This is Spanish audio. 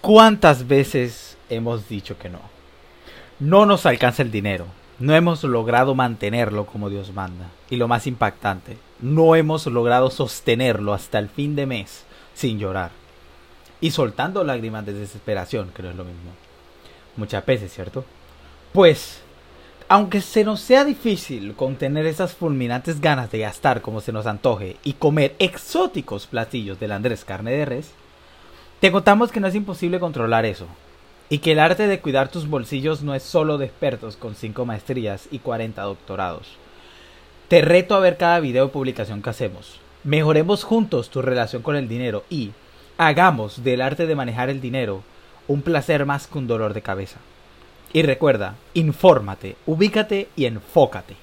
¿Cuántas veces hemos dicho que no? No nos alcanza el dinero. No hemos logrado mantenerlo como Dios manda. Y lo más impactante, no hemos logrado sostenerlo hasta el fin de mes sin llorar. Y soltando lágrimas de desesperación, que no es lo mismo. Muchas veces, ¿cierto? Pues, aunque se nos sea difícil contener esas fulminantes ganas de gastar como se nos antoje y comer exóticos platillos del Andrés Carne de Res, te contamos que no es imposible controlar eso, y que el arte de cuidar tus bolsillos no es solo de expertos con 5 maestrías y 40 doctorados. Te reto a ver cada video o publicación que hacemos. Mejoremos juntos tu relación con el dinero y hagamos del arte de manejar el dinero un placer más que un dolor de cabeza. Y recuerda, infórmate, ubícate y enfócate.